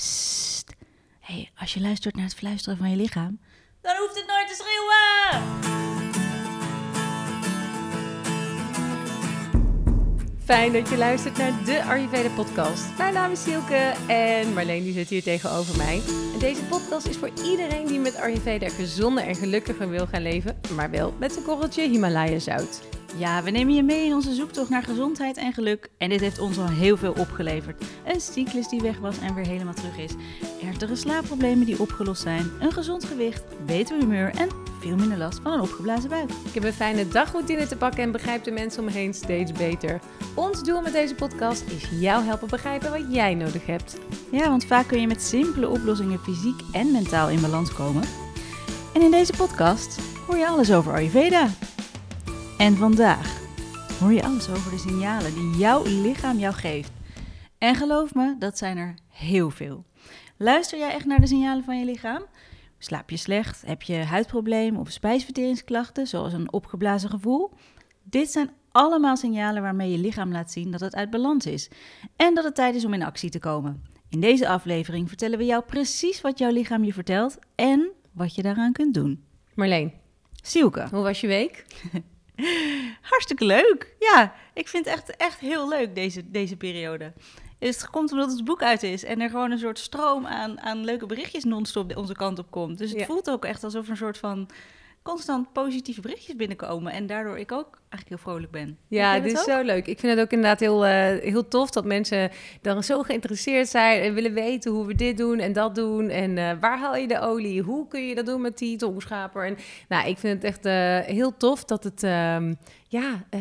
Psst. Hey, als je luistert naar het fluisteren van je lichaam, dan hoeft het nooit te schreeuwen. Fijn dat je luistert naar de Ayurveda podcast. Mijn naam is Silke en Marleen die zit hier tegenover mij. En deze podcast is voor iedereen die met Ayurveda gezonder en gelukkiger wil gaan leven, maar wel met een korreltje Himalaya zout. Ja, we nemen je mee in onze zoektocht naar gezondheid en geluk. En dit heeft ons al heel veel opgeleverd. Een cyclus die weg was en weer helemaal terug is. Ernstige slaapproblemen die opgelost zijn. Een gezond gewicht, beter humeur en veel minder last van een opgeblazen buik. Ik heb een fijne dagroutine te pakken en begrijp de mensen om me heen steeds beter. Ons doel met deze podcast is jou helpen begrijpen wat jij nodig hebt. Ja, want vaak kun je met simpele oplossingen fysiek en mentaal in balans komen. En in deze podcast hoor je alles over Ayurveda. En vandaag hoor je alles over de signalen die jouw lichaam jou geeft. En geloof me, dat zijn er heel veel. Luister jij echt naar de signalen van je lichaam? Slaap je slecht? Heb je huidproblemen of spijsverteringsklachten, zoals een opgeblazen gevoel? Dit zijn allemaal signalen waarmee je lichaam laat zien dat het uit balans is en dat het tijd is om in actie te komen. In deze aflevering vertellen we jou precies wat jouw lichaam je vertelt en wat je daaraan kunt doen. Marleen, Sielke. hoe was je week? Hartstikke leuk. Ja, ik vind het echt, echt heel leuk deze, deze periode. Het komt omdat het boek uit is en er gewoon een soort stroom aan, aan leuke berichtjes non-stop onze kant op komt. Dus het Ja. voelt ook echt alsof er een soort van constant positieve berichtjes binnenkomen. En daardoor ik ook eigenlijk heel vrolijk ben. Ja, dit is ook? zo leuk. Ik vind het ook inderdaad heel, eh, heel tof dat mensen dan zo geïnteresseerd zijn en willen weten hoe we dit doen en dat doen. En eh, waar haal je de olie? Hoe kun je dat doen met die tongschaper? En nou, ik vind het echt eh, heel tof dat het, ehm, ja, eh,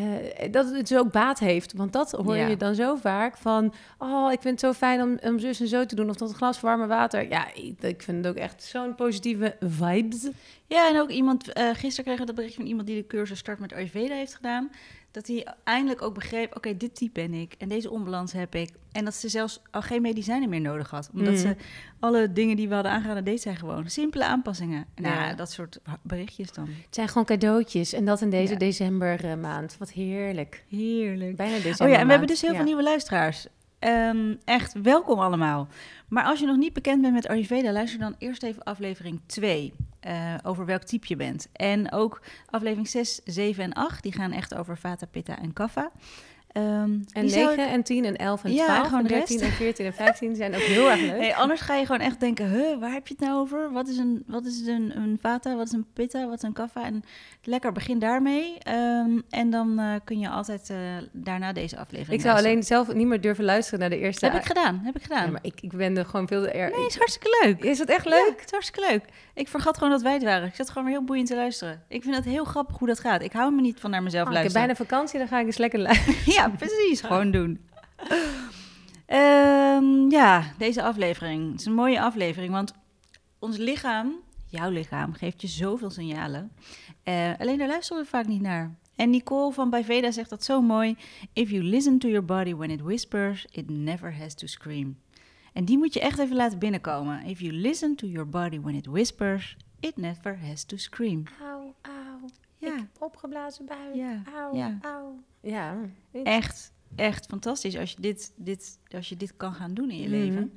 dat het dus ook baat heeft. Want dat hoor Ja. je dan zo vaak van, oh, ik vind het zo fijn om, om zus en zo te doen. Of dat glas warme water. Ja, ik, vind het ook echt zo'n positieve vibes. Ja, en ook iemand, eh, gisteren kregen we dat bericht van iemand die de cursus Start met Ayurveda heeft gedaan. Dat hij eindelijk ook begreep, oké, dit type ben ik en deze onbalans heb ik. En dat ze zelfs al geen medicijnen meer nodig had. Omdat Mhm. ze alle dingen die we hadden aangeraden, deed zij gewoon. Simpele aanpassingen. Nou, Ja. dat soort berichtjes dan. Het zijn gewoon cadeautjes. En dat in deze Ja. decembermaand. Wat heerlijk. Heerlijk. Bijna december. Oh ja, en we hebben dus heel ja. veel nieuwe luisteraars. Ehm, echt, welkom allemaal. Maar als je nog niet bekend bent met Ayurveda, luister dan eerst even aflevering 2. eh, over welk type je bent. En ook aflevering 6, 7 en 8, die gaan echt over Vata, Pitta en Kapha. Ehm, En die zou 9 ik- en 10 en 11 en Ja, 12 gewoon en de 13 rest. en 14 en 15 zijn ook heel erg leuk. Nee, anders ga je gewoon echt denken, huh, waar heb je het nou over? Wat is een, wat is een, een vata, wat is een pitta, wat is een kapha? En lekker, begin daarmee. Ehm, en dan eh, kun je altijd eh, daarna deze aflevering ik zou luisteren. alleen zelf niet meer durven luisteren naar de eerste. Heb ik gedaan, heb ik gedaan. Ja, maar ik, ik ben er gewoon veel erg. Nee, is hartstikke leuk. Is het echt Ja, leuk? het is hartstikke leuk. Ik vergat gewoon dat wij het waren. Ik zat gewoon weer heel boeiend te luisteren. Ik vind het heel grappig hoe dat gaat. Ik hou me niet van naar mezelf Oh, ik heb luisteren. bijna vakantie, dan ga ik eens lekker luisteren. Ja, precies. Gewoon doen. Ehm, ja, deze aflevering. Het is een mooie aflevering, want ons lichaam, jouw lichaam, geeft je zoveel signalen. Eh, alleen daar luisteren we vaak niet naar. En Nicole van Bijveda zegt dat zo mooi. If you listen to your body when it whispers, it never has to scream. En die moet je echt even laten binnenkomen. If you listen to your body when it whispers, it never has to scream. Ja. Ik heb opgeblazen buik. Ja, Auw, ja. auw. Ja. echt, echt fantastisch als je dit, dit, als je dit kan gaan doen in je Mhm. leven.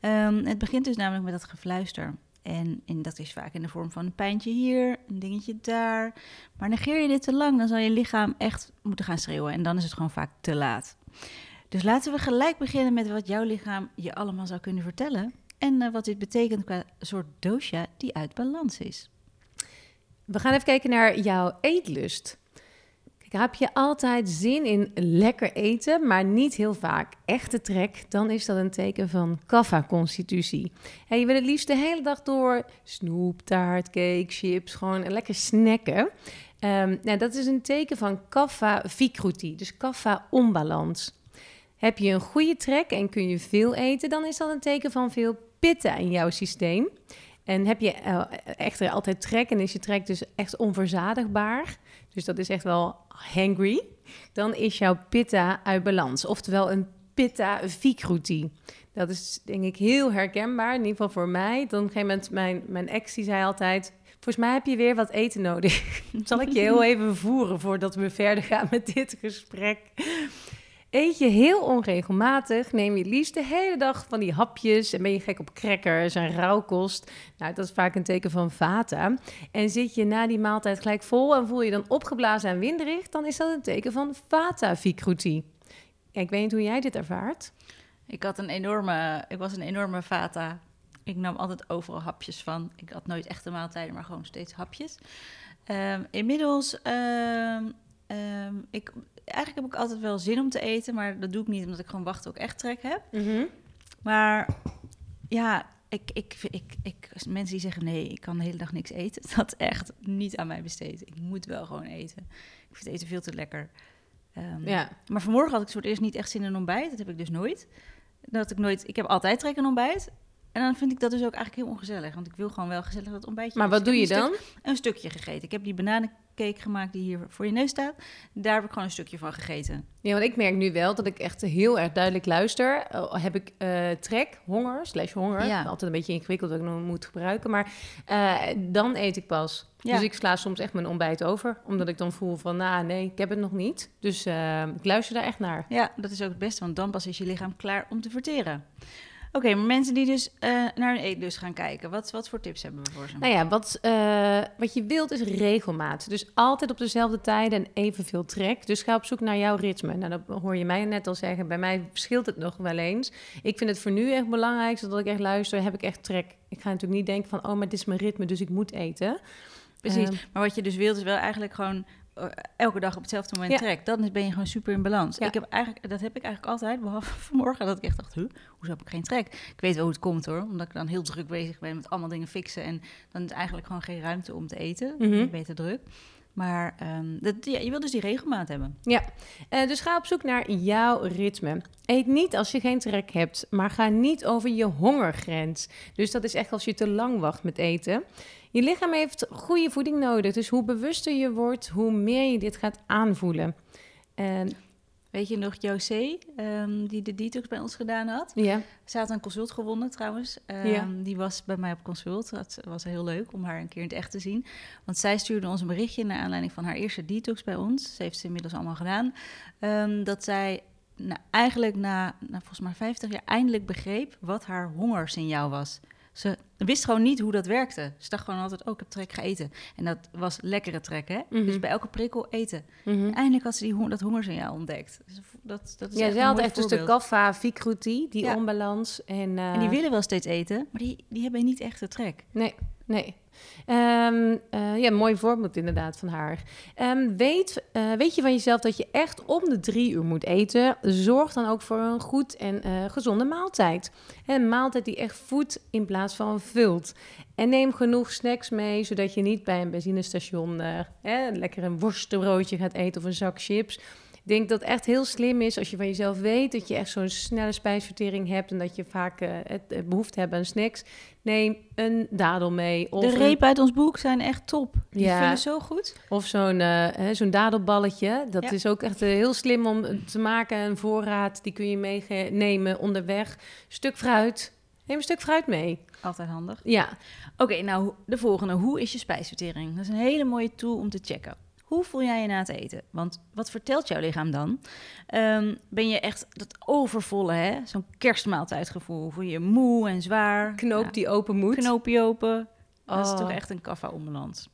Ehm, het begint dus namelijk met dat gefluister. En, en dat is vaak in de vorm van een pijntje hier, een dingetje daar. Maar negeer je dit te lang, dan zal je lichaam echt moeten gaan schreeuwen. En dan is het gewoon vaak te laat. Dus laten we gelijk beginnen met wat jouw lichaam je allemaal zou kunnen vertellen. En eh, wat dit betekent qua soort dosha die uit balans is. We gaan even kijken naar jouw eetlust. Kijk, heb je altijd zin in lekker eten, maar niet heel vaak echte trek, dan is dat een teken van kaffa-constitutie. En je wil het liefst de hele dag door snoep, taart, cake, chips, gewoon lekker snacken. Ehm, nou, dat is een teken van kaffa-vikruti, dus kaffa-onbalans. Heb je een goede trek en kun je veel eten, dan is dat een teken van veel pitta in jouw systeem. En heb je eh, echter altijd trek en is je trek dus echt onverzadigbaar, dus dat is echt wel hangry, dan is jouw pitta uit balans. Oftewel een pitta vikruti. Dat is denk ik heel herkenbaar, in ieder geval voor mij. Dan op een gegeven moment, mijn, mijn ex zei altijd... Volgens mij heb je weer wat eten nodig. Zal ik je heel even voeren voordat we verder gaan met dit gesprek. Eet je heel onregelmatig, neem je liefst de hele dag van die hapjes en ben je gek op crackers en rauwkost. Nou, dat is vaak een teken van vata. En zit je na die maaltijd gelijk vol en voel je dan opgeblazen en winderig, dan is dat een teken van vata-vicrutie. Ik weet niet hoe jij dit ervaart. Ik, had een enorme, ik was een enorme vata. Ik nam altijd overal hapjes van. Ik had nooit echte maaltijden, maar gewoon steeds hapjes. Ehm, inmiddels, ehm, ik, eigenlijk heb ik altijd wel zin om te eten, maar dat doe ik niet omdat ik gewoon wachten ook echt trek heb. Maar ja, ik, ik, ik, ik, mensen die zeggen nee, ik kan de hele dag niks eten, dat echt niet aan mij besteed. Ik moet wel gewoon eten. Ik vind eten veel te lekker. Ehm, Ja. Maar vanmorgen had ik voor het eerst niet echt zin in een ontbijt. Dat heb ik dus nooit. Dat ik nooit. Ik heb altijd trek in een ontbijt. En dan vind ik dat dus ook eigenlijk heel ongezellig. Want ik wil gewoon wel gezellig dat ontbijtje. Maar wat doe je een dan? stuk- een stukje gegeten. Ik heb die bananencake gemaakt die hier voor je neus staat. Daar heb ik gewoon een stukje van gegeten. Ja, want ik merk nu wel dat ik echt heel erg duidelijk luister. Oh, heb ik eh, trek, honger, slash honger. Ja. Altijd een beetje ingewikkeld dat ik nog moet gebruiken. Maar eh, dan eet ik pas. Ja. Dus ik sla soms echt mijn ontbijt over. Omdat ik dan voel van, nou nee, ik heb het nog niet. Dus eh, ik luister daar echt naar. Ja, dat is ook het beste. Want dan pas is je lichaam klaar om te verteren. Oké, maar mensen die dus eh, naar hun eetlust gaan kijken. Wat, wat voor tips hebben we voor ze? Nou ja, wat, eh, wat je wilt is regelmaat. Dus altijd op dezelfde tijden en evenveel trek. Dus ga op zoek naar jouw ritme. Nou, dat hoor je mij net al zeggen. Bij mij verschilt het nog wel eens. Ik vind het voor nu echt belangrijk, zodat ik echt luister, heb ik echt trek. Ik ga natuurlijk niet denken van, oh, maar dit is mijn ritme, dus ik moet eten. Precies. Ehm, maar wat je dus wilt is wel eigenlijk gewoon elke dag op hetzelfde moment Ja. trek. Dan ben je gewoon super in balans. Ja. Ik heb eigenlijk, dat heb ik eigenlijk altijd, behalve vanmorgen, dat ik echt dacht, huh, hoezo heb ik geen trek? Ik weet wel hoe het komt hoor, omdat ik dan heel druk bezig ben met allemaal dingen fixen. En dan is eigenlijk gewoon geen ruimte om te eten. Je te druk. Maar ehm, dat, ja, je wil dus die regelmaat hebben. Eh, dus ga op zoek naar jouw ritme. Eet niet als je geen trek hebt, maar ga niet over je hongergrens. Dus dat is echt als je te lang wacht met eten. Je lichaam heeft goede voeding nodig, dus hoe bewuster je wordt, hoe meer je dit gaat aanvoelen. En Weet je nog José, ehm, die de detox bij ons gedaan had? ja, Ze had een consult gewonnen trouwens. Ehm, Ja. Die was bij mij op consult. Dat was heel leuk om haar een keer in het echt te zien. Want zij stuurde ons een berichtje naar aanleiding van haar eerste detox bij ons. Ze heeft ze inmiddels allemaal gedaan. Ehm, dat zij nou, eigenlijk na nou, volgens mij 50 jaar eindelijk begreep wat haar hongersignaal was. Ze wist gewoon niet hoe dat werkte. Ze dacht gewoon altijd, oh, ik heb trek gegeten. En dat was lekkere trek, hè? Mhm. Dus bij elke prikkel eten. mhm. Eindelijk had ze die, dat hongersignaal ontdekt. Dus dat, dat is ja echt ze een had echt dus de kaffa, vicrutie, die Ja. onbalans. En, eh, En die willen wel steeds eten, maar die, die hebben niet echt de trek. Nee, nee. Ehm, eh, ja, mooi voorbeeld inderdaad van haar. Ehm, weet, eh, weet je van jezelf dat je echt om de drie uur moet eten? Zorg dan ook voor een goed en eh, gezonde maaltijd. Een maaltijd die echt voedt in plaats van vult. En neem genoeg snacks mee, zodat je niet bij een benzinestation lekker een worstenbroodje gaat eten of een zak chips. Ik denk dat het echt heel slim is als je van jezelf weet dat je echt zo'n snelle spijsvertering hebt en dat je vaak eh, het, het behoefte hebt aan snacks. Neem een dadel mee. Of de repen uit ons boek zijn echt top. Die Ja. vullen zo goed. of zo'n eh, hè, zo'n dadelballetje. Dat Ja. is ook echt eh, heel slim om te maken. Een voorraad, die kun je meenemen onderweg. Stuk fruit. Neem een stuk fruit mee. Altijd handig. Ja, Oké, nou de volgende. Hoe is je spijsvertering? Dat is een hele mooie tool om te checken. Hoe voel jij je na het eten? Want wat vertelt jouw lichaam dan? Ehm, ben je echt dat overvolle, hè? Zo'n kerstmaaltijdgevoel. Voel je je moe en zwaar? knoop Ja, die open moet. knoopje open. Dat is Oh. toch echt een kaffa-onbalans.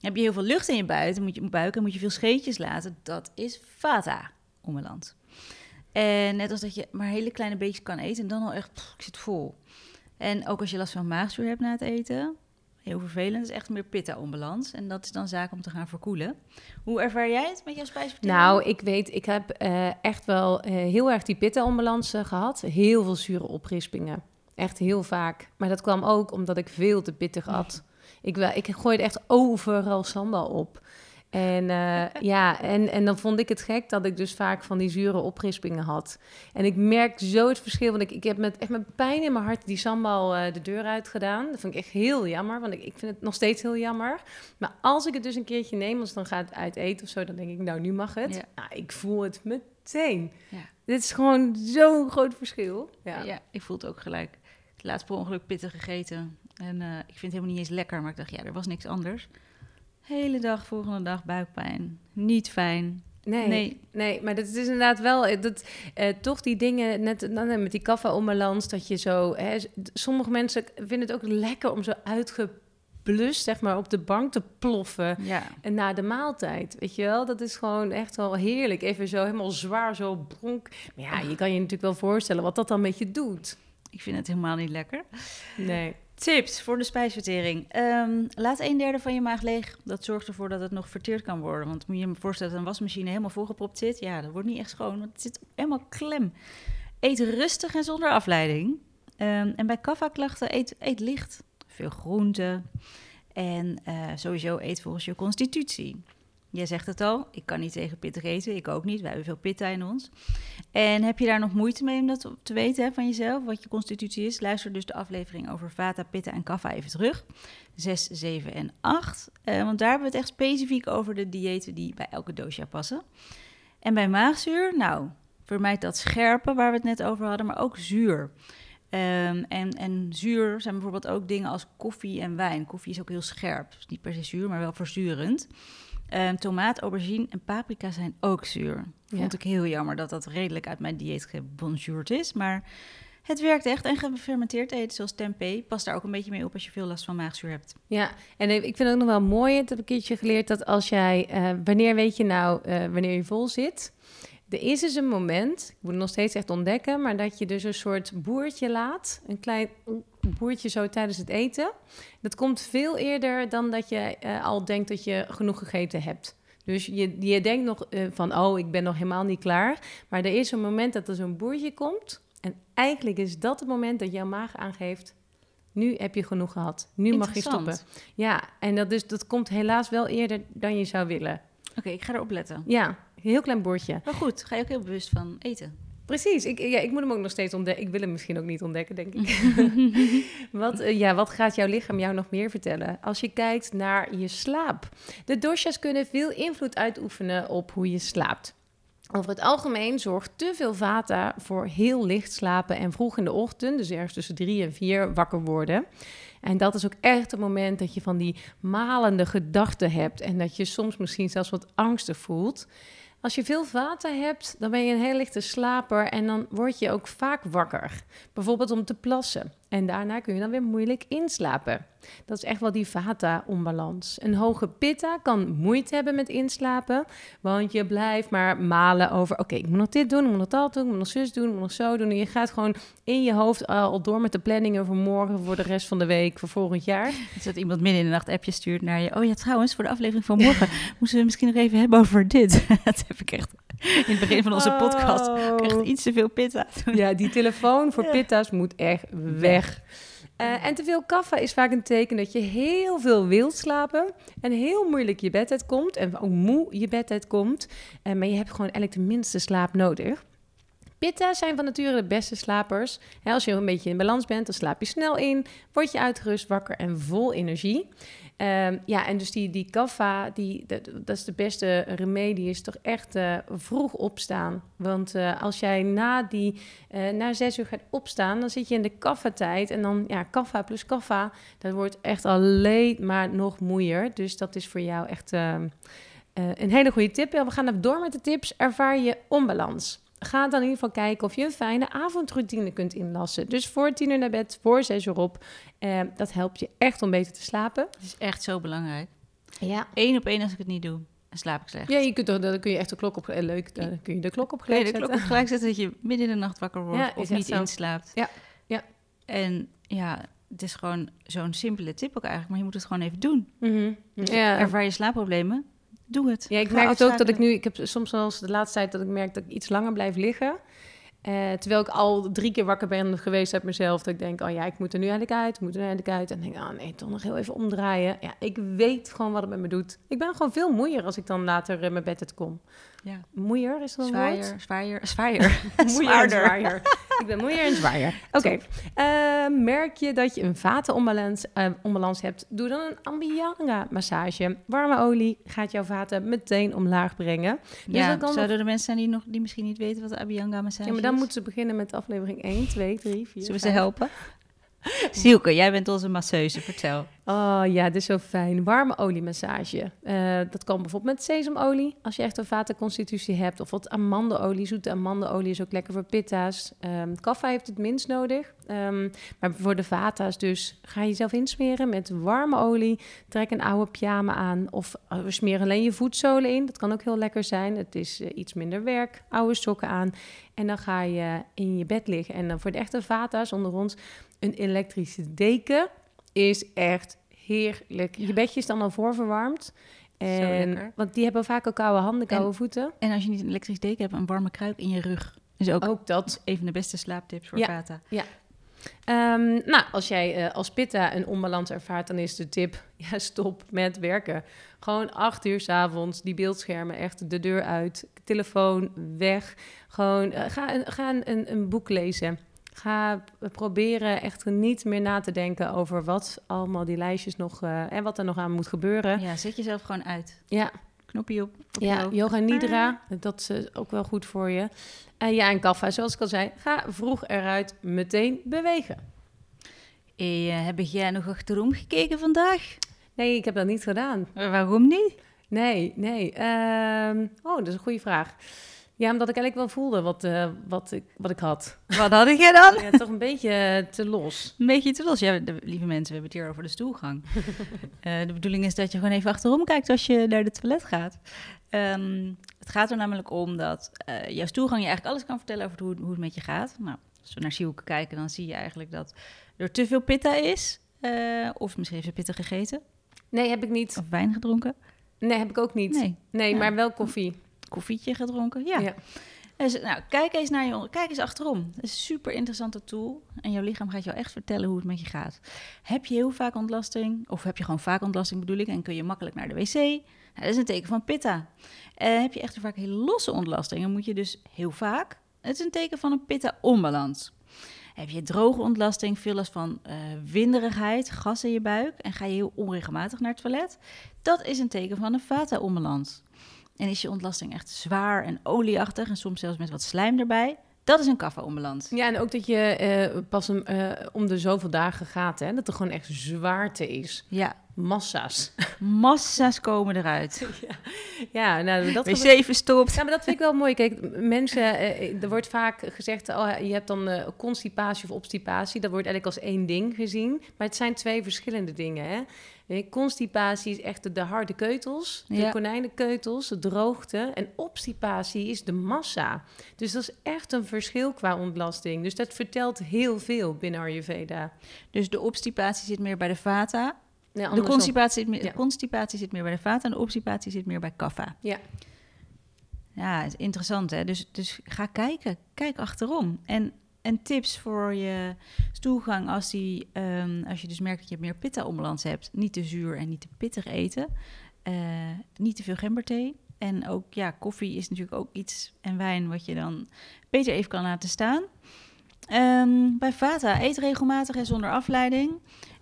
Heb je heel veel lucht in je buik, moet je, buik en moet je veel scheetjes laten. Dat is vata-onbalans. En net als dat je maar hele kleine beetjes kan eten en dan al echt, pff, ik zit vol. En ook als je last van maagzuur hebt na het eten, heel vervelend, is echt meer pitta-onbalans. En dat is dan zaak om te gaan verkoelen. Hoe ervaar jij het met jouw spijsvertering? Nou, ik weet, ik heb eh, echt wel eh, heel erg die pitta-onbalans eh, gehad. Heel veel zure oprispingen. Echt heel vaak. Maar dat kwam ook omdat ik veel te pittig at. Ik, wel- ik gooide echt overal sambal op. En eh, ja, en, en dan vond ik het gek dat ik dus vaak van die zure oprispingen had. En ik merk zo het verschil, want ik, ik heb met, echt met pijn in mijn hart die sambal eh, de deur uit gedaan. Dat vond ik echt heel jammer, want ik, ik vind het nog steeds heel jammer. Maar als ik het dus een keertje neem, als het dan gaat uit eten of zo, dan denk ik, nou, nu mag het. Ja. Nou, ik voel het meteen. Ja. Dit is gewoon zo'n groot verschil. Ja. Ja. ik voel het ook gelijk. Heb laatst per ongeluk pittig gegeten. En eh, ik vind het helemaal niet eens lekker, maar ik dacht, ja, er was niks anders. Hele dag, volgende dag buikpijn. Niet fijn. Nee, nee, Nee. maar dat is inderdaad wel eh, dat, eh, toch die dingen, net nou, met die kaffa-onbalans, dat je zo... Hè, sommige mensen vinden het ook lekker om zo uitgeblust, zeg maar, op de bank te ploffen. Ja. En na de maaltijd, weet je wel, dat is gewoon echt wel heerlijk. Even zo helemaal zwaar, zo bronk. Maar ja, je kan je natuurlijk wel voorstellen wat dat dan met je doet. Ik vind het helemaal niet lekker. Nee. Tips voor de spijsvertering. Ehm, laat een derde van je maag leeg. Dat zorgt ervoor dat het nog verteerd kan worden. Want moet je je voorstellen dat een wasmachine helemaal volgepropt zit. Ja, dat wordt niet echt schoon, want het zit helemaal klem. Eet rustig en zonder afleiding. Ehm, en bij kaffa-klachten eet, eet licht. Veel groenten. En eh, sowieso eet volgens je constitutie. Jij zegt het al, ik kan niet tegen pittig eten. Ik ook niet, wij hebben veel pitta in ons. En heb je daar nog moeite mee om dat te weten hè, van jezelf, wat je constitutie is? Luister dus de aflevering over Vata, Pitta en Kapha even terug. 6, 7 en 8. Eh, want daar hebben we het echt specifiek over de diëten die bij elke dosha passen. En bij maagzuur, nou, vermijd dat scherpe waar we het net over hadden, maar ook zuur. Ehm, en, en zuur zijn bijvoorbeeld ook dingen als koffie en wijn. Koffie is ook heel scherp. Niet per se zuur, maar wel verzurend. Ehm, tomaat, aubergine en paprika zijn ook zuur. Ja. Vond ik heel jammer dat dat redelijk uit mijn dieet gebonjourd is. Maar het werkt echt. En gefermenteerd eten, zoals tempeh, past daar ook een beetje mee op als je veel last van maagzuur hebt. Ja, en ik vind het ook nog wel mooi, dat heb ik een keertje geleerd, dat als jij, eh, wanneer weet je nou eh, wanneer je vol zit? Er is dus een moment, ik moet het nog steeds echt ontdekken, maar dat je dus een soort boertje laat, een klein boertje zo tijdens het eten. Dat komt veel eerder dan dat je eh, al denkt dat je genoeg gegeten hebt. Dus je, je denkt nog eh, van, oh, ik ben nog helemaal niet klaar. Maar er is een moment dat er zo'n boertje komt. En eigenlijk is dat het moment dat jouw maag aangeeft, nu heb je genoeg gehad. Nu mag je stoppen. Ja, en dat, dus, dat komt helaas wel eerder dan je zou willen. Oké, ik ga erop letten. Ja, heel klein bordje. Maar goed, ga je ook heel bewust van eten. Precies, ik, ja, ik moet hem ook nog steeds ontdekken. Ik wil hem misschien ook niet ontdekken, denk ik. wat, eh, ja, wat gaat jouw lichaam jou nog meer vertellen? Als je kijkt naar je slaap. De doshas kunnen veel invloed uitoefenen op hoe je slaapt. Over het algemeen zorgt te veel vata voor heel licht slapen en vroeg in de ochtend, dus ergens tussen drie en vier, wakker worden. En dat is ook echt het moment dat je van die malende gedachten hebt en dat je soms misschien zelfs wat angstig voelt. Als je veel vata hebt, dan ben je een heel lichte slaper en dan word je ook vaak wakker. Bijvoorbeeld om te plassen. En daarna kun je dan weer moeilijk inslapen. Dat is echt wel die vata-onbalans. Een hoge pitta kan moeite hebben met inslapen, want je blijft maar malen over... oké, ik moet nog dit doen, ik moet nog dat doen, ik moet nog zus doen, ik moet nog zo doen. En je gaat gewoon in je hoofd al door met de planningen voor morgen, voor de rest van de week, voor volgend jaar. Dus dat iemand midden in de nacht appje stuurt naar je. Oh ja, trouwens, voor de aflevering van morgen moeten we misschien nog even hebben over dit. dat heb ik echt in het begin van onze podcast. ook Echt iets te veel pitta. Ja, die telefoon voor pitta's moet echt weg. Eh, en te veel kaffa is vaak een teken dat je heel veel wilt slapen en heel moeilijk je bed uitkomt en ook moe je bed uitkomt. Eh, maar je hebt gewoon eigenlijk de minste slaap nodig. Pitta's zijn van nature de beste slapers. Als je een beetje in balans bent, dan slaap je snel in, word je uitgerust, wakker en vol energie. Ehm, ja, en dus die, die kaffa, die, dat, is de beste remedie, is toch echt eh, vroeg opstaan. Want eh, als jij na, die, eh, na zes uur gaat opstaan, dan zit je in de kaffa-tijd. En dan, ja, kaffa plus kaffa, dat wordt echt alleen maar nog moeier. Dus dat is voor jou echt ehm, eh, een hele goede tip. We gaan even door met de tips. Ervaar je onbalans. Ga dan in ieder geval kijken of je een fijne avondroutine kunt inlassen. Dus voor tien uur naar bed, voor zes uur op. Eh, dat helpt je echt om beter te slapen. Het is echt zo belangrijk. Ja. Eén op één als ik het niet doe, slaap ik slecht. Ja, je kunt, toch- dan kun je echt de klok op... eh, leuk, dan kun je de klok op gelijk de klok zetten. op gelijk zetten dat je midden in de nacht wakker wordt Ja, of niet zo. inslaapt. Ja, ja. En ja, het is gewoon zo'n simpele tip ook eigenlijk, maar je moet het gewoon even doen. Mhm. Ja. Ervaar je slaapproblemen, doe het. Ja, ik Ga merk het ook dat ik nu... Ik heb soms eens de laatste tijd dat ik merk dat ik iets langer blijf liggen. Eh, terwijl ik al drie keer wakker ben geweest uit mezelf. Dat ik denk, oh ja, ik moet er nu eigenlijk uit. Ik moet er nu eigenlijk uit. En denk ik, oh nee, toch nog heel even omdraaien. Ja, ik weet gewoon wat het met me doet. Ik ben gewoon veel moeier als ik dan later in mijn bed uit kom. Ja. Moeier, is dat een woord? Zwaaier, zwaaier, zwaaier. Zwaarder. zwaaier. ik ben moeier en zwaaier. Oké. Eh, merk je dat je een vatenonbalans eh, onbalans hebt? Doe dan een Ambianga-massage. Warme olie gaat jouw vaten meteen omlaag brengen. ja, dat kan zouden er mensen zijn die, nog, die misschien niet weten wat de Abhyanga massage Ja, maar dan is? moeten ze beginnen met aflevering 1, 2, 3, 4, Zullen we ze helpen? Sielke, jij bent onze masseuse, vertel. Oh ja, dit is zo fijn. Warme oliemassage. Uh, dat kan bijvoorbeeld met sesamolie, als je echt een vatenconstitutie hebt. Of wat amandelolie, zoete amandelolie is ook lekker voor pitta's. Um, kaffa heeft het minst nodig. Um, maar voor de vata's dus ga je jezelf insmeren met warme olie. Trek een oude pyjama aan of uh, smeer alleen je voetzolen in. Dat kan ook heel lekker zijn. Het is uh, iets minder werk. Oude sokken aan. En dan ga je in je bed liggen. En dan voor de echte vata's onder ons een elektrische deken is echt heerlijk. Je bedje is dan al voorverwarmd. En, want die hebben vaak ook koude handen, koude voeten. En als je niet een elektrisch deken hebt, een warme kruik in je rug. Is ook, ook dat. Even de beste slaaptips voor ja. Vata. Ja. Um, nou, als jij uh, als pitta een onbalans ervaart, dan is de tip: ja, stop met werken. Gewoon acht uur s avonds, die beeldschermen echt de deur uit, telefoon weg. Gewoon uh, ga, ga een, een boek lezen. Ga proberen echt niet meer na te denken over wat allemaal die lijstjes nog uh, en wat er nog aan moet gebeuren. Ja, zet jezelf gewoon uit. Ja. Knopje op. op ja, yoga nidra, dat is uh, ook wel goed voor je. En ja, en kaffa, zoals ik al zei, ga vroeg eruit meteen bewegen. Hey, uh, heb jij nog achterom gekeken vandaag? Nee, ik heb dat niet gedaan. Waarom niet? Nee, nee. Uh, oh, dat is een goede vraag. Ja, omdat ik eigenlijk wel voelde wat, uh, wat, ik, wat ik had. Wat had ik dan? Ja, toch een beetje te los. Een beetje te los. Ja, de, lieve mensen, we hebben het hier over de stoelgang. uh, de bedoeling is dat je gewoon even achterom kijkt als je naar de toilet gaat. Um, het gaat er namelijk om dat uh, jouw stoelgang je eigenlijk alles kan vertellen over hoe, hoe het met je gaat. Nou, als we naar Sielke kijken, dan zie je eigenlijk dat er te veel pitta is. of misschien heeft ze pitta gegeten. Nee, heb ik niet. Of wijn gedronken. Nee, heb ik ook niet. Nee, nee ja. maar wel koffie koffietje gedronken. Ja. ja. Dus, nou, kijk eens naar je, kijk eens achterom. Dat is een super interessante tool. En jouw lichaam gaat jou echt vertellen hoe het met je gaat. Heb je heel vaak ontlasting, of heb je gewoon vaak ontlasting bedoel ik, en kun je makkelijk naar de wc? Nou, dat is een teken van pitta. Uh, heb je echt vaak hele losse ontlasting, dan moet je dus heel vaak. Het is een teken van een pitta-onbalans. Heb je droge ontlasting, veel last van uh, winderigheid, gas in je buik en ga je heel onregelmatig naar het toilet? Dat is een teken van een vata-onbalans. En is je ontlasting echt zwaar en olieachtig en soms zelfs met wat slijm erbij? Dat is een kaffa-onbalans. Ja, en ook dat je uh, pas een, uh, om de zoveel dagen gaat, hè? dat er gewoon echt zwaarte is. Ja. Massa's. Massa's komen eruit. ja, ja nou, dat Wc verstopt. Ja, maar dat vind ik wel mooi. Kijk, mensen, uh, er wordt vaak gezegd, oh, je hebt dan constipatie of obstipatie. Dat wordt eigenlijk als één ding gezien. Maar het zijn twee verschillende dingen, hè? Nee, constipatie is echt de, de harde keutels, de ja. konijnenkeutels, de droogte. En obstipatie is de massa. Dus dat is echt een verschil qua ontlasting. Dus dat vertelt heel veel binnen Ayurveda. Dus de obstipatie zit meer bij de vata. De constipatie zit, meer, ja. constipatie zit meer bij de vata en de obstipatie zit meer bij kapha. Ja. Ja, is interessant hè. Dus, dus ga kijken. Kijk achterom. En en tips voor je stoelgang als, die, um, als je dus merkt dat je meer pitta-onbalans hebt. Niet te zuur en niet te pittig eten. Uh, niet te veel gemberthee. En ook, ja, koffie is natuurlijk ook iets en wijn wat je dan beter even kan laten staan. Um, bij Vata, eet regelmatig en zonder afleiding.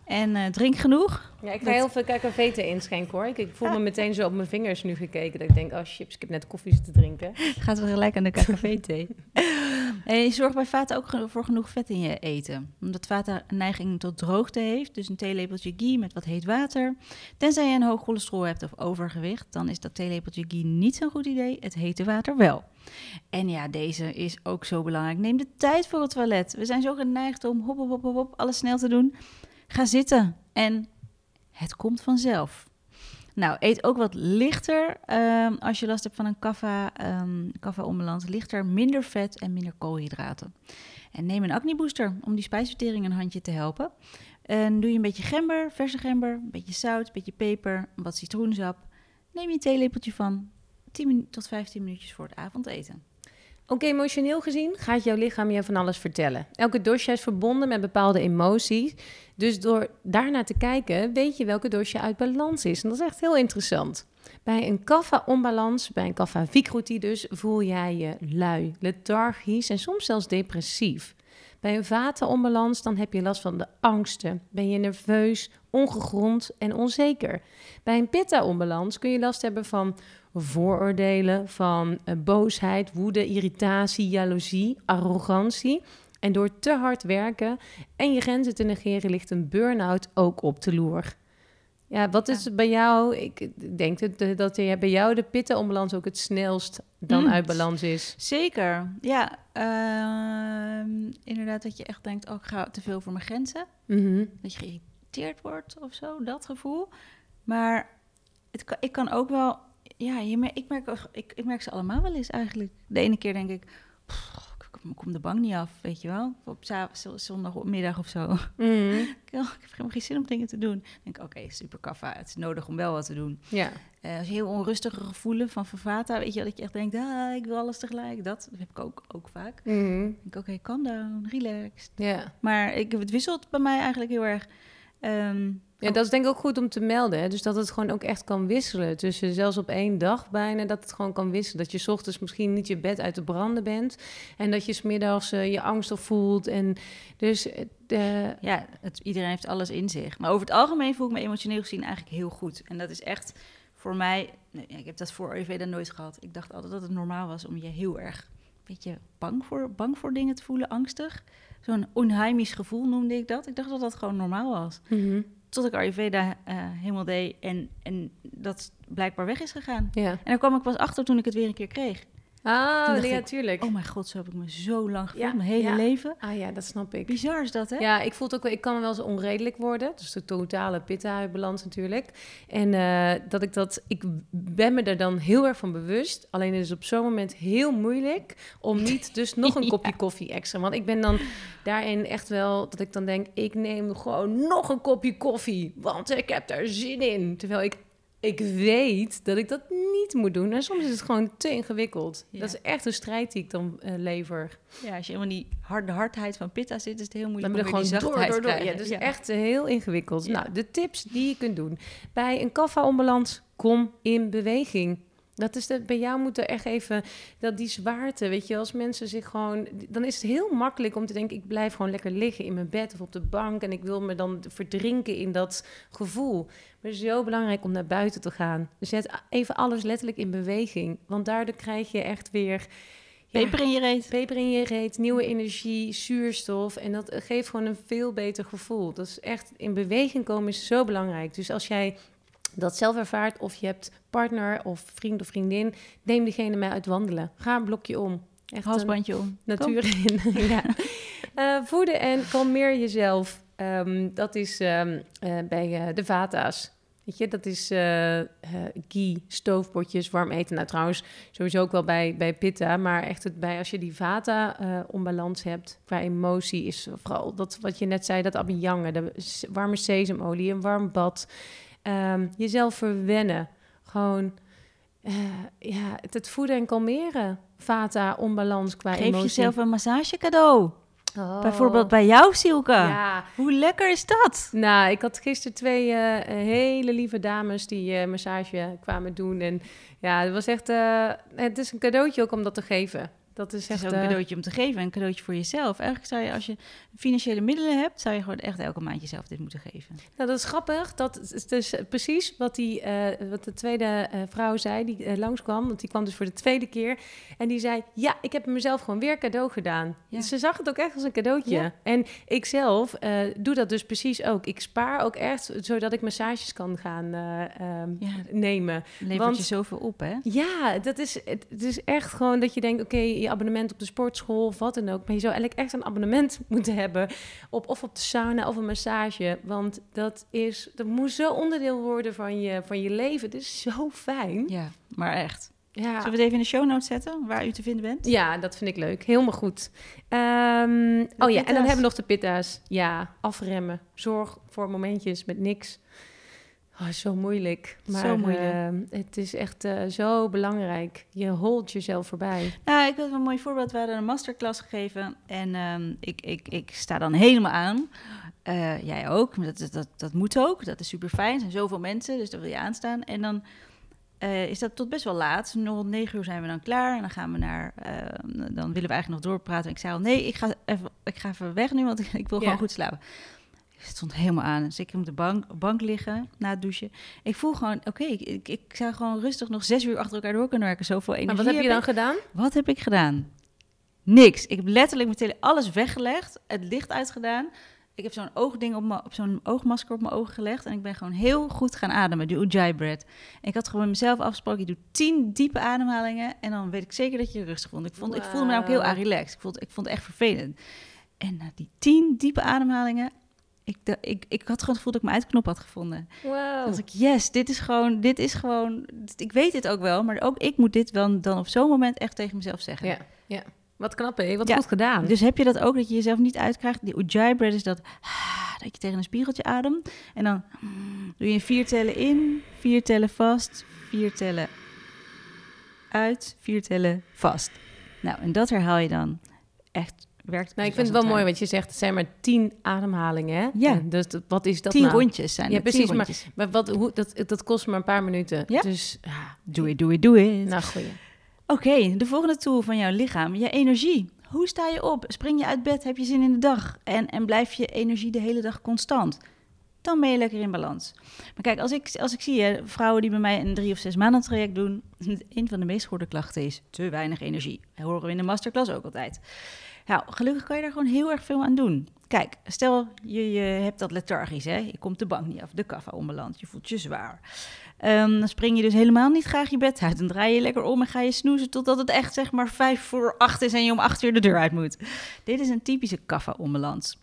En uh, drink genoeg. Ja, ik ga heel veel KKV inschenken hoor. Ik, ik voel me meteen zo op mijn vingers nu gekeken. Dat ik denk, oh chips, ik heb net koffie zitten drinken. Gaat wel gelijk aan de KKV-thee. en je zorgt bij Vata ook voor genoeg vet in je eten. Omdat Vata een neiging tot droogte heeft. Dus een theelepeltje ghee met wat heet water. Tenzij je een hoog cholesterol hebt of overgewicht. Dan is dat theelepeltje ghee niet zo'n goed idee. Het hete water wel. En ja, deze is ook zo belangrijk. Neem de tijd voor het toilet. We zijn zo geneigd om hop, hop, hop, hop, hop alles snel te doen. Ga zitten en het komt vanzelf. Nou, eet ook wat lichter um, als je last hebt van een kaffa, um, kaffa-onbalans. Lichter, minder vet en minder koolhydraten. En neem een acne booster om die spijsvertering een handje te helpen. En doe je een beetje gember, verse gember, een beetje zout, een beetje peper, wat citroensap. Neem je een theelepeltje van 10 tot 15 minuutjes voor het avondeten. Ook emotioneel gezien gaat jouw lichaam je van alles vertellen. Elke dosje is verbonden met bepaalde emoties. Dus door daarnaar te kijken, weet je welke dosje uit balans is. En dat is echt heel interessant. Bij een kaffa-onbalans, bij een kaffa-vikruti dus, voel jij je lui, lethargisch en soms zelfs depressief. Bij een vatenonbalans dan heb je last van de angsten. Ben je nerveus, ongegrond en onzeker. Bij een pitta-onbalans kun je last hebben van vooroordelen, van uh, boosheid, woede, irritatie, jaloezie, arrogantie. En door te hard werken en je grenzen te negeren ligt een burn-out ook op de loer. Ja, wat is Ja. bij jou? Ik denk dat, dat je bij jou de pittenonbalans ook het snelst dan Mm. uit balans is. Zeker, ja. ehm, inderdaad dat je echt denkt, oh, ik ga te veel voor mijn grenzen. Mhm. Dat je geïrriteerd wordt of zo, dat gevoel. Maar het ik kan ook wel... Ja, je ik, merk, ik, ik merk ze allemaal wel eens eigenlijk. De ene keer denk ik, "Pff, ik kom- de bank niet af, weet je wel. Op zondagmiddag of zo. Mhm. ik heb helemaal geen zin om dingen te doen. Denk oké, super kaffa. Het is nodig om wel wat te doen. Ja. Eh, heel onrustige gevoelen van Vervata, weet je wel, dat je echt denkt, ah, ik wil alles tegelijk. Dat, dat heb ik ook, ook vaak. Ik denk, oké, calm down, relaxed. Ja. Maar ik, het wisselt bij mij eigenlijk heel erg. Ehm, Ja, dat is denk ik ook goed om te melden. Hè? Dus dat het gewoon ook echt kan wisselen. Tussen zelfs op één dag bijna, dat het gewoon kan wisselen. Dat je 's ochtends misschien niet je bed uit te branden bent. En dat je 's middags eh, je angstig voelt. En dus eh, de, ja, het, iedereen heeft alles in zich. Maar over het algemeen voel ik me emotioneel gezien eigenlijk heel goed. En dat is echt voor mij... Nee, ik heb dat voor Ayurveda nooit gehad. Ik dacht altijd dat het normaal was om je heel erg... Beetje bang voor, bang voor dingen te voelen, angstig. Zo'n onheimisch gevoel noemde ik dat. Ik dacht dat dat gewoon normaal was. Mhm. Tot ik Ayurveda eh, helemaal deed en, en dat blijkbaar weg is gegaan. ja. En daar kwam ik pas achter toen ik het weer een keer kreeg. Ah, dacht ja, ik, tuurlijk. Oh mijn god, zo heb ik me zo lang gevoeld, Ja, mijn hele ja. leven. Ah ja, dat snap ik. Bizar is dat, hè? Ja, ik voel het ook wel. Ik kan wel eens onredelijk worden. Dus de totale pitta-balans natuurlijk. En eh, dat ik dat. Ik ben me er dan heel erg van bewust. Alleen het is op zo'n moment heel moeilijk om niet dus nog een kopje koffie extra. Want ik ben dan daarin echt wel dat ik dan denk: ik neem gewoon nog een kopje koffie, want ik heb daar zin in. Terwijl ik ik weet dat ik dat niet moet doen. En soms is het gewoon te ingewikkeld. Ja. Dat is echt een strijd die ik dan eh, lever. Ja, als je helemaal die harde hardheid van pitta zit, is het heel Dan moeilijk ben om je gewoon door, door, door. Ja, dus echt heel ingewikkeld. Ja. Nou, de tips die je kunt doen. Bij een kaffa-onbalans, kom in beweging. Dat is de, bij jou moet er echt even, dat die zwaarte, weet je, als mensen zich gewoon, dan is het heel makkelijk om te denken, ik blijf gewoon lekker liggen in mijn bed of op de bank en ik wil me dan verdrinken in dat gevoel. Maar het is zo belangrijk om naar buiten te gaan. Zet even alles letterlijk in beweging, want daardoor krijg je echt weer ja, Peper in je reet. Peper in je reet, nieuwe energie, zuurstof. En dat geeft gewoon een veel beter gevoel. Dat is echt, in beweging komen is zo belangrijk. Dus als jij dat zelf ervaart, of je hebt partner of vriend of vriendin, neem diegene mee uit wandelen. Ga een blokje om. Echt een Halsbandje om. natuur in. ja. Eh, voeden en kalmeer jezelf. Ehm, dat is ehm, eh, bij eh, de Vata's. Weet je, dat is eh eh, ghee, stoofpotjes, warm eten. Nou, trouwens, sowieso ook wel bij, bij pitta. Maar echt het bij als je die vata eh onbalans hebt qua emotie, is vooral dat wat je net zei, dat abhyanga, de warme sesamolie, een warm bad. Ehm, jezelf verwennen. Gewoon eh, ja, het, het voeden en kalmeren. Vata, onbalans qua Geef emotie. jezelf een massage cadeau. Oh. Bijvoorbeeld bij jou, Silke. Ja, Hoe lekker is dat? nou, ik had gisteren twee eh, hele lieve dames die eh, massage kwamen doen. En ja, het was echt... het is een cadeautje ook om dat te geven. Dat is Het echt... is ook een eh, cadeautje om te geven en een cadeautje voor jezelf. Eigenlijk zou je, als je financiële middelen hebt, zou je gewoon echt elke maand jezelf dit moeten geven. Nou, dat is grappig. Dat is dus precies wat, die, eh, wat de tweede eh, vrouw zei, die eh, langskwam. Want die kwam dus voor de tweede keer. En die zei, ja, ik heb mezelf gewoon weer cadeau gedaan. Ja. Dus ze zag het ook echt als een cadeautje. Ja. En ik zelf doe dat dus precies ook. Ik spaar ook echt, zodat ik massages kan gaan eh, ehm, Ja, nemen. levert Want- je zoveel op, hè? Ja, dat is, het, het is echt gewoon dat je denkt, oké, je abonnement op de sportschool of wat dan ook. Maar je zou eigenlijk echt een abonnement moeten hebben op of op de sauna of een massage. Want dat, is, dat moet zo onderdeel worden van je, van je leven. Het is zo fijn. Ja, maar echt. Ja. Zullen we het even in de show notes zetten, waar u te vinden bent? Ja, dat vind ik leuk. Helemaal goed. Ehm, oh ja, en dan hebben we nog de pitta's. Ja, afremmen. Zorg voor momentjes met niks. Oh, zo moeilijk. Maar Zo moeilijk. ehm, het is echt eh, zo belangrijk. Je holt jezelf voorbij. Nou, ik had een mooi voorbeeld. We hadden een masterclass gegeven en ehm, ik, ik, ik sta dan helemaal aan. Eh, jij ook, dat, dat, dat, moet ook. Dat is super fijn. Er zijn zoveel mensen, dus daar wil je aanstaan. En dan eh, is dat tot best wel laat. Nog om negen uur zijn we dan klaar. En dan gaan we naar. eh, dan willen we eigenlijk nog doorpraten. En ik zei al: nee, ik ga even, ik ga even weg nu, want ik, ik wil Ja. gewoon goed slapen. Ik stond helemaal aan. Dus ik op de bank, bank liggen na het douchen. Ik voel gewoon: oké, ik, ik, ik zou gewoon rustig nog zes uur achter elkaar door kunnen werken. Zoveel energie. Maar wat heb je dan ik. gedaan? Wat heb ik gedaan? Niks. Ik heb letterlijk tele alles weggelegd, het licht uitgedaan, ik heb zo'n oogding op, mijn- op zo'n oogmasker op mijn ogen gelegd. En ik ben gewoon heel goed gaan ademen, die Ujjayi breath. En ik had gewoon met mezelf afgesproken, ik doe tien diepe ademhalingen. En dan weet ik zeker dat je je rustig vond. Ik, vond, ik voelde me namelijk heel Wauw. relaxed. Ik vond, ik vond het echt vervelend. En na die tien diepe ademhalingen, ik, de, ik, ik had gewoon het gevoel dat ik mijn uitknop had gevonden. Wow. Dat ik, yes, dit is gewoon, dit is gewoon, ik weet dit ook wel, maar ook ik moet dit wel dan op zo'n moment echt tegen mezelf zeggen. Ja, ja. Wat knap, hè? Wat Ja. goed gedaan. Dus heb je dat ook, dat je jezelf niet uitkrijgt? Die Ujjayi breath is dat, ah, dat je tegen een spiegeltje ademt. En dan mm, doe je vier tellen in, vier tellen vast, vier tellen uit, vier tellen vast. Nou, en dat herhaal je dan. Echt, werkt nou, ik vind het wel mooi wat je zegt. Het zijn maar tien ademhalingen, hè? Ja. En Dus wat is dat Tien nou? rondjes zijn Ja, het, precies, maar-. Maar wat, hoe, dat, dat kost maar een paar minuten. Ja. Dus. Doe it, doe it, doe it. Nou, goeie. Oké, de volgende tool van jouw lichaam, je energie. Hoe sta je op? Spring je uit bed? Heb je zin in de dag? En, en blijf je energie de hele dag constant? Dan ben je lekker in balans. Maar kijk, als ik, als ik zie hè, vrouwen die bij mij een drie of zes maanden traject doen, een van de meest gehoorde klachten is te weinig energie. Dat horen we in de masterclass ook altijd. Nou, gelukkig kan je daar gewoon heel erg veel aan doen. Kijk, stel je, je hebt dat lethargisch, hè? je komt de bank niet af, de kaffa onbeland, je voelt je zwaar. Ehm, dan spring je dus helemaal niet graag je bed uit. Dan draai je lekker om en ga je snoezen totdat het echt zeg maar vijf voor acht is en je om acht uur de deur uit moet. Dit is een typische kaffa-onbalans.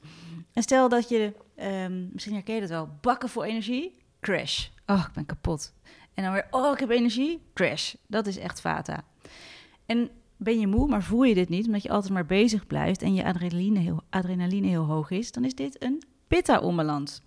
En stel dat je, ehm, misschien herken je dat wel, bakken voor energie, crash. Oh, ik ben kapot. En dan weer, oh, ik heb energie, crash. Dat is echt vata. En ben je moe, maar voel je dit niet, omdat je altijd maar bezig blijft en je adrenaline heel, adrenaline heel hoog is, dan is dit een pitta-onbalans.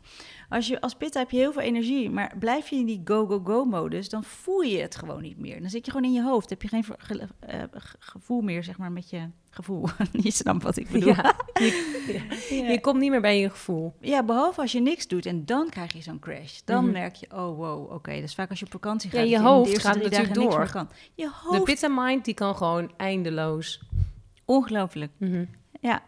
Als, je, als pitta heb je heel veel energie, maar blijf je in die go-go-go-modus, dan voel je het gewoon niet meer. Dan zit je gewoon in je hoofd, heb je geen ge- eh, ge- gevoel meer, zeg maar, met je gevoel. je snapt wat ik bedoel. Ja, je, Ja. je komt niet meer bij je gevoel. Ja, behalve als je niks doet en dan krijg je zo'n crash. Dan Mhm. merk je, oh wow, oké. Dat is vaak als je op vakantie Ja, gaat. je in de hoofd gaat natuurlijk door. kan. Je De hoofd, pizza mind, die kan gewoon eindeloos. ongelooflijk. Mhm. Ja,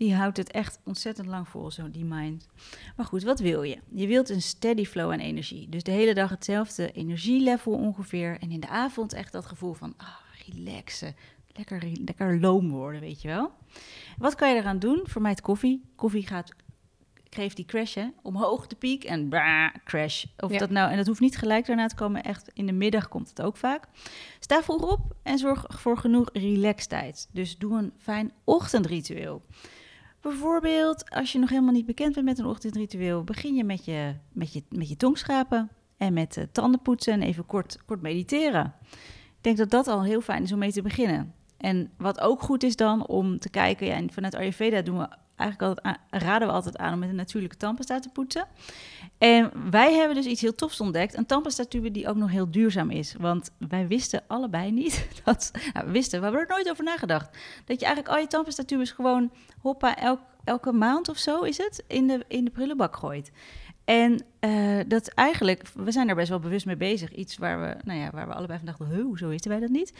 die houdt het echt ontzettend lang vol, zo die mind. Maar goed, wat wil je? Je wilt een steady flow aan energie. Dus de hele dag hetzelfde energielevel ongeveer. En in de avond echt dat gevoel van, ah, relaxen. Lekker, lekker loom worden, weet je wel. Wat kan je eraan doen? Vermijd koffie. Koffie gaat, geeft die crash, hè? Omhoog de piek en crash. Of Ja. dat nou, en dat hoeft niet gelijk daarna te komen. Echt in de middag komt het ook vaak. Sta vroeg op en zorg voor genoeg relaxtijd. Dus doe een fijn ochtendritueel. Bijvoorbeeld, als je nog helemaal niet bekend bent met een ochtendritueel, begin je met je, met je, met je tongschrapen en met eh, tanden poetsen en even kort, kort mediteren. Ik denk dat dat al heel fijn is om mee te beginnen. En wat ook goed is dan om te kijken, ja, en vanuit Ayurveda doen we eigenlijk altijd raden we altijd aan om met een natuurlijke tandpasta te poetsen. En wij hebben dus iets heel tofs ontdekt, een tandpasta-tube die ook nog heel duurzaam is. Want wij wisten allebei niet dat, nou, we wisten, we hebben er nooit over nagedacht, dat je eigenlijk al je tandpasta-tubes gewoon hoppa elk, elke maand of zo is het in de, in de prullenbak gooit. En eh, dat eigenlijk, we zijn er best wel bewust mee bezig. Iets waar we, nou ja, waar we allebei van dachten, "Huh, hoezo wisten wij dat niet?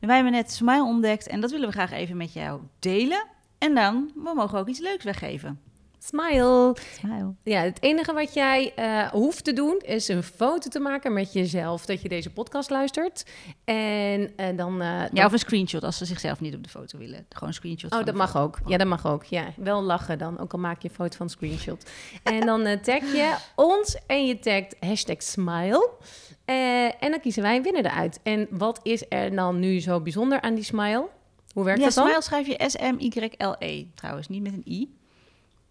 Wij hebben net Smile ontdekt en dat willen we graag even met jou delen. En dan, we mogen ook iets leuks weggeven. Smile. Smile. Ja, het enige wat jij eh, hoeft te doen is een foto te maken met jezelf dat je deze podcast luistert. En eh, dan. eh, dan- Ja, of een screenshot als ze zichzelf niet op de foto willen. Gewoon een screenshot. Oh, dat mag foto. ook. Ja, dat mag ook. Ja, wel lachen dan. Ook al maak je een foto van een screenshot. En dan tag je ons en je tagt hashtag smile. En dan kiezen wij een winnaar eruit. En wat is er dan nu zo bijzonder aan die smile? Hoe werkt Ja, dat dan? Smile schrijf je S-M-Y-L-E trouwens, niet met een I.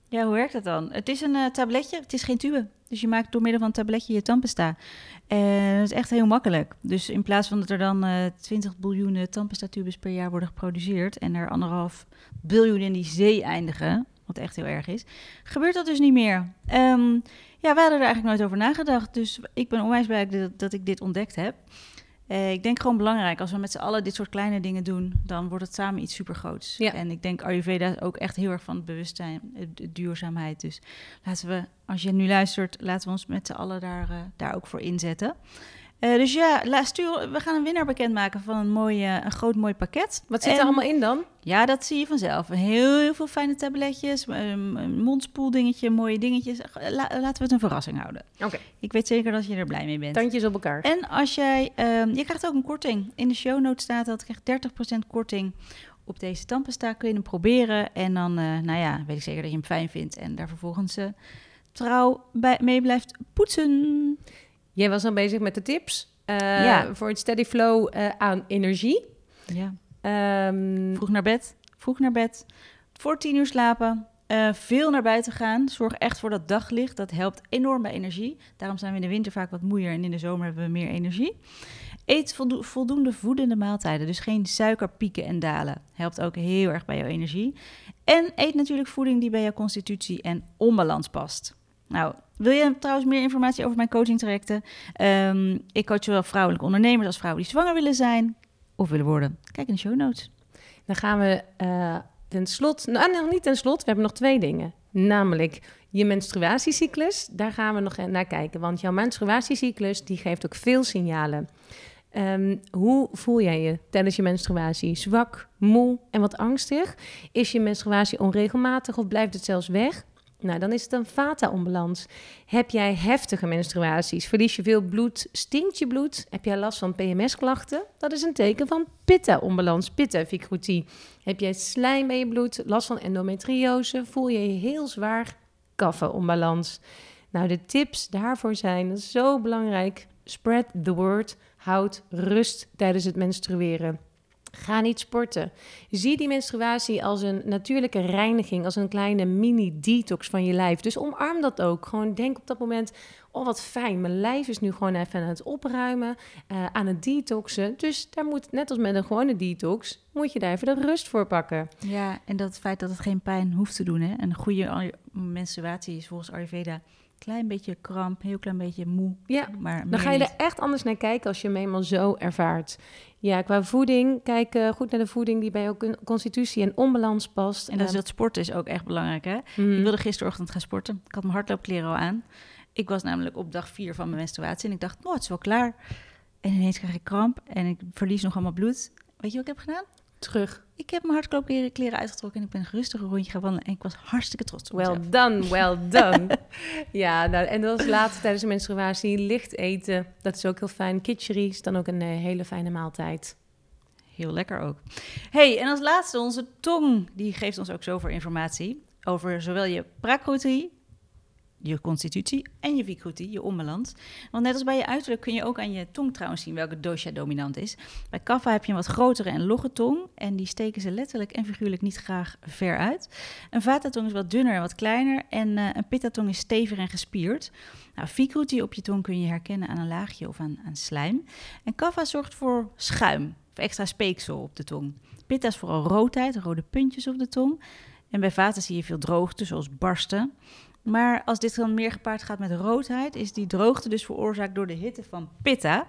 Ja, hoe werkt dat dan? Het is een eh, tabletje, het is geen tube. Dus je maakt door middel van een tabletje je tandpasta. En dat is echt heel makkelijk. Dus in plaats van dat er dan eh 20 biljoen tandpasta-tubes per jaar worden geproduceerd... en er anderhalf biljoen in die zee eindigen, wat echt heel erg is... gebeurt dat dus niet meer. Ehm, ja, we hadden er eigenlijk nooit over nagedacht. Dus ik ben onwijs blij dat, dat ik dit ontdekt heb. Eh, ik denk gewoon belangrijk, als we met z'n allen dit soort kleine dingen doen, dan wordt het samen iets supergroots. Ja. En ik denk Ayurveda is ook echt heel erg van het bewustzijn, de duurzaamheid. Dus laten we, als je nu luistert, laten we ons met z'n allen daar, eh, daar ook voor inzetten. Eh, dus ja, la- stuur, we gaan een winnaar bekendmaken van een, mooi, eh, een groot mooi pakket. Wat zit En- er allemaal in dan? Ja, dat zie je vanzelf. Heel, heel veel fijne tabletjes, een mondspoeldingetje, mooie dingetjes. La- laten we het een verrassing houden. Oké, Ik weet zeker dat je er blij mee bent. tandjes op elkaar. En als jij, ehm, je krijgt ook een korting. In de show notes staat dat je krijgt 30% korting op deze tandpasta. Kun je hem proberen en dan, uh, nou ja, weet ik zeker dat je hem fijn vindt. En daar vervolgens uh, trouw bij, mee blijft poetsen. Jij was dan bezig met de tips ja. voor het steady flow aan energie. Ja. Um, vroeg naar bed, vroeg naar bed. Voor tien uur slapen. Uh, veel naar buiten gaan. Zorg echt voor dat daglicht. Dat helpt enorm bij energie. Daarom zijn we in de winter vaak wat moeier en in de zomer hebben we meer energie. Eet voldoende voedende maaltijden. Dus geen suikerpieken en dalen. Helpt ook heel erg bij jouw energie. En eet natuurlijk voeding die bij jouw constitutie en onbalans past. Nou, wil je trouwens meer informatie over mijn coaching trajecten? Um, ik coach zowel vrouwelijke ondernemers als vrouwen die zwanger willen zijn of willen worden. Kijk in de show notes. Dan gaan we uh, ten slotte, nou nog niet ten slotte, we hebben nog twee dingen. Namelijk je menstruatiecyclus, daar gaan we nog naar kijken. Want jouw menstruatiecyclus die geeft ook veel signalen. Um, hoe voel jij je tijdens je menstruatie? Zwak, moe en wat angstig? Is je menstruatie onregelmatig of blijft het zelfs weg? Nou, dan is het een vata-onbalans. Heb jij heftige menstruaties? Verlies je veel bloed? Stinkt je bloed? Heb jij last van PMS-klachten? Dat is een teken van pitta-onbalans, pitta-vicrotie. Heb jij slijm in je bloed? Last van endometriose? Voel je je heel zwaar? Kaffe-onbalans. Nou, de tips daarvoor zijn zo belangrijk. Spread the word. Houd rust tijdens het menstrueren. Ga niet sporten. Zie die menstruatie als een natuurlijke reiniging, als een kleine mini-detox van je lijf. Dus omarm dat ook. Gewoon denk op dat moment: oh wat fijn, mijn lijf is nu gewoon even aan het opruimen, uh, aan het detoxen. Dus daar moet, net als met een gewone detox, moet je daar even de rust voor pakken. Ja, en dat feit dat het geen pijn hoeft te doen. Hè? Een goede menstruatie is volgens Ayurveda klein beetje kramp, heel klein beetje moe. Ja, maar dan ga je er echt anders naar kijken als je hem eenmaal zo ervaart. Ja, qua voeding, kijk uh, goed naar de voeding die bij jouw constitutie en onbalans past. En dat, is dat sporten is ook echt belangrijk, hè? Mm. Ik wilde gisterochtend gaan sporten. Ik had mijn hardloopkleren al aan. Ik was namelijk op dag vier van mijn menstruatie en ik dacht, oh, het is wel klaar. En ineens krijg ik kramp en ik verlies nog allemaal bloed. Weet je wat ik heb gedaan? Terug. Ik heb mijn hardloopkleren kleren uitgetrokken en ik ben een rustig een rondje gaan wandelen. En ik was hartstikke trots op Well done, well done. ja, nou, en dat was later tijdens de menstruatie. Licht eten, dat is ook heel fijn. Kitchery is dan ook een uh, hele fijne maaltijd. Heel lekker ook. hey, en als laatste onze tong. Die geeft ons ook zoveel informatie over zowel je prakroterie je constitutie en je vicruti, je onbalans. Want net als bij je uiterlijk kun je ook aan je tong trouwens zien welke dosha dominant is. Bij kaffa heb je een wat grotere en logge tong en die steken ze letterlijk en figuurlijk niet graag ver uit. Een vata-tong is wat dunner en wat kleiner en uh, een pitta-tong is stevig en gespierd. Nou, op je tong kun je herkennen aan een laagje of aan, aan slijm. En kaffa zorgt voor schuim of extra speeksel op de tong. Pitta is vooral roodheid, rode puntjes op de tong. En bij vata zie je veel droogte, zoals barsten. Maar als dit dan meer gepaard gaat met roodheid, is die droogte dus veroorzaakt door de hitte van pitta.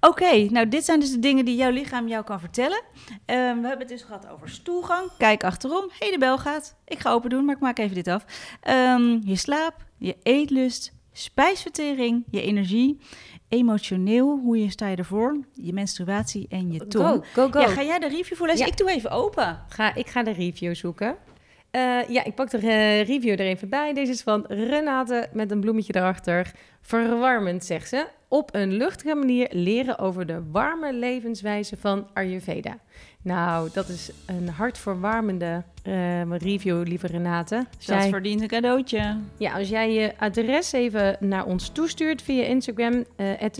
Oké, nou dit zijn dus de dingen die jouw lichaam jou kan vertellen. Ehm, we hebben het dus gehad over stoelgang. Kijk achterom. Hé, hey, de bel gaat. Ik ga open doen, maar ik maak even dit af. Ehm, je slaap, je eetlust, spijsvertering, je energie, emotioneel, hoe je sta je ervoor, je menstruatie en je tong. Go, go, go. Ja, ga jij de review voorlezen? Ja. Ik doe even open. Ga, ik ga de review zoeken. Uh, ja, ik pak de uh, review er even bij. Deze is van Renate met een bloemetje erachter. Verwarmend, zegt ze. Op een luchtige manier leren over de warme levenswijze van Ayurveda. Nou, dat is een hartverwarmende uh, review, lieve Renate. Dat verdient een cadeautje. Ja, als jij je adres even naar ons toestuurt via Instagram,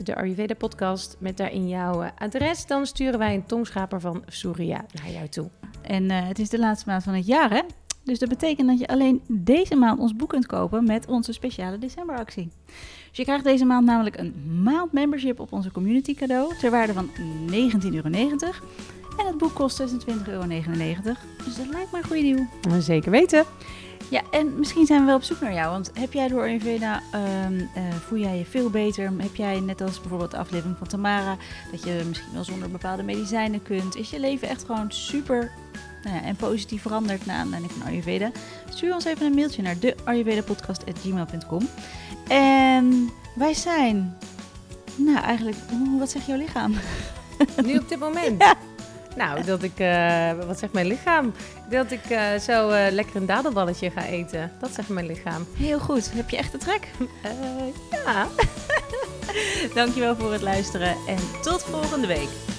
de Ayurveda podcast, met daarin jouw adres, dan sturen wij een tongschaper van Surya naar jou toe. En het is de laatste maand van het jaar, hè? Dus dat betekent dat je alleen deze maand ons boek kunt kopen met onze speciale decemberactie. Dus je krijgt deze maand namelijk een maand membership op onze community cadeau ter waarde van 19,90 euro. En het boek kost 26,99 euro. Dus dat lijkt me een goede deal. Zeker weten. Ja, en misschien zijn we wel op zoek naar jou. Want heb jij door Ayurveda, um, voel jij je veel beter? Heb jij, net als bijvoorbeeld de aflevering van Tamara, dat je misschien wel zonder bepaalde medicijnen kunt? Is je leven echt gewoon super nou ja, en positief veranderd na aanleiding van Ayurveda? Stuur ons even een mailtje naar de ayurvedapodcast.gmail.com. En wij zijn, nou eigenlijk, wat zegt jouw lichaam? Nu op dit moment? Ja. Nou, dat ik, uh, wat zegt mijn lichaam? Dat ik uh, zo uh, lekker een dadelballetje ga eten. Dat zegt mijn lichaam. Heel goed. Heb je echt de trek? ja. Dankjewel voor het luisteren en tot volgende week.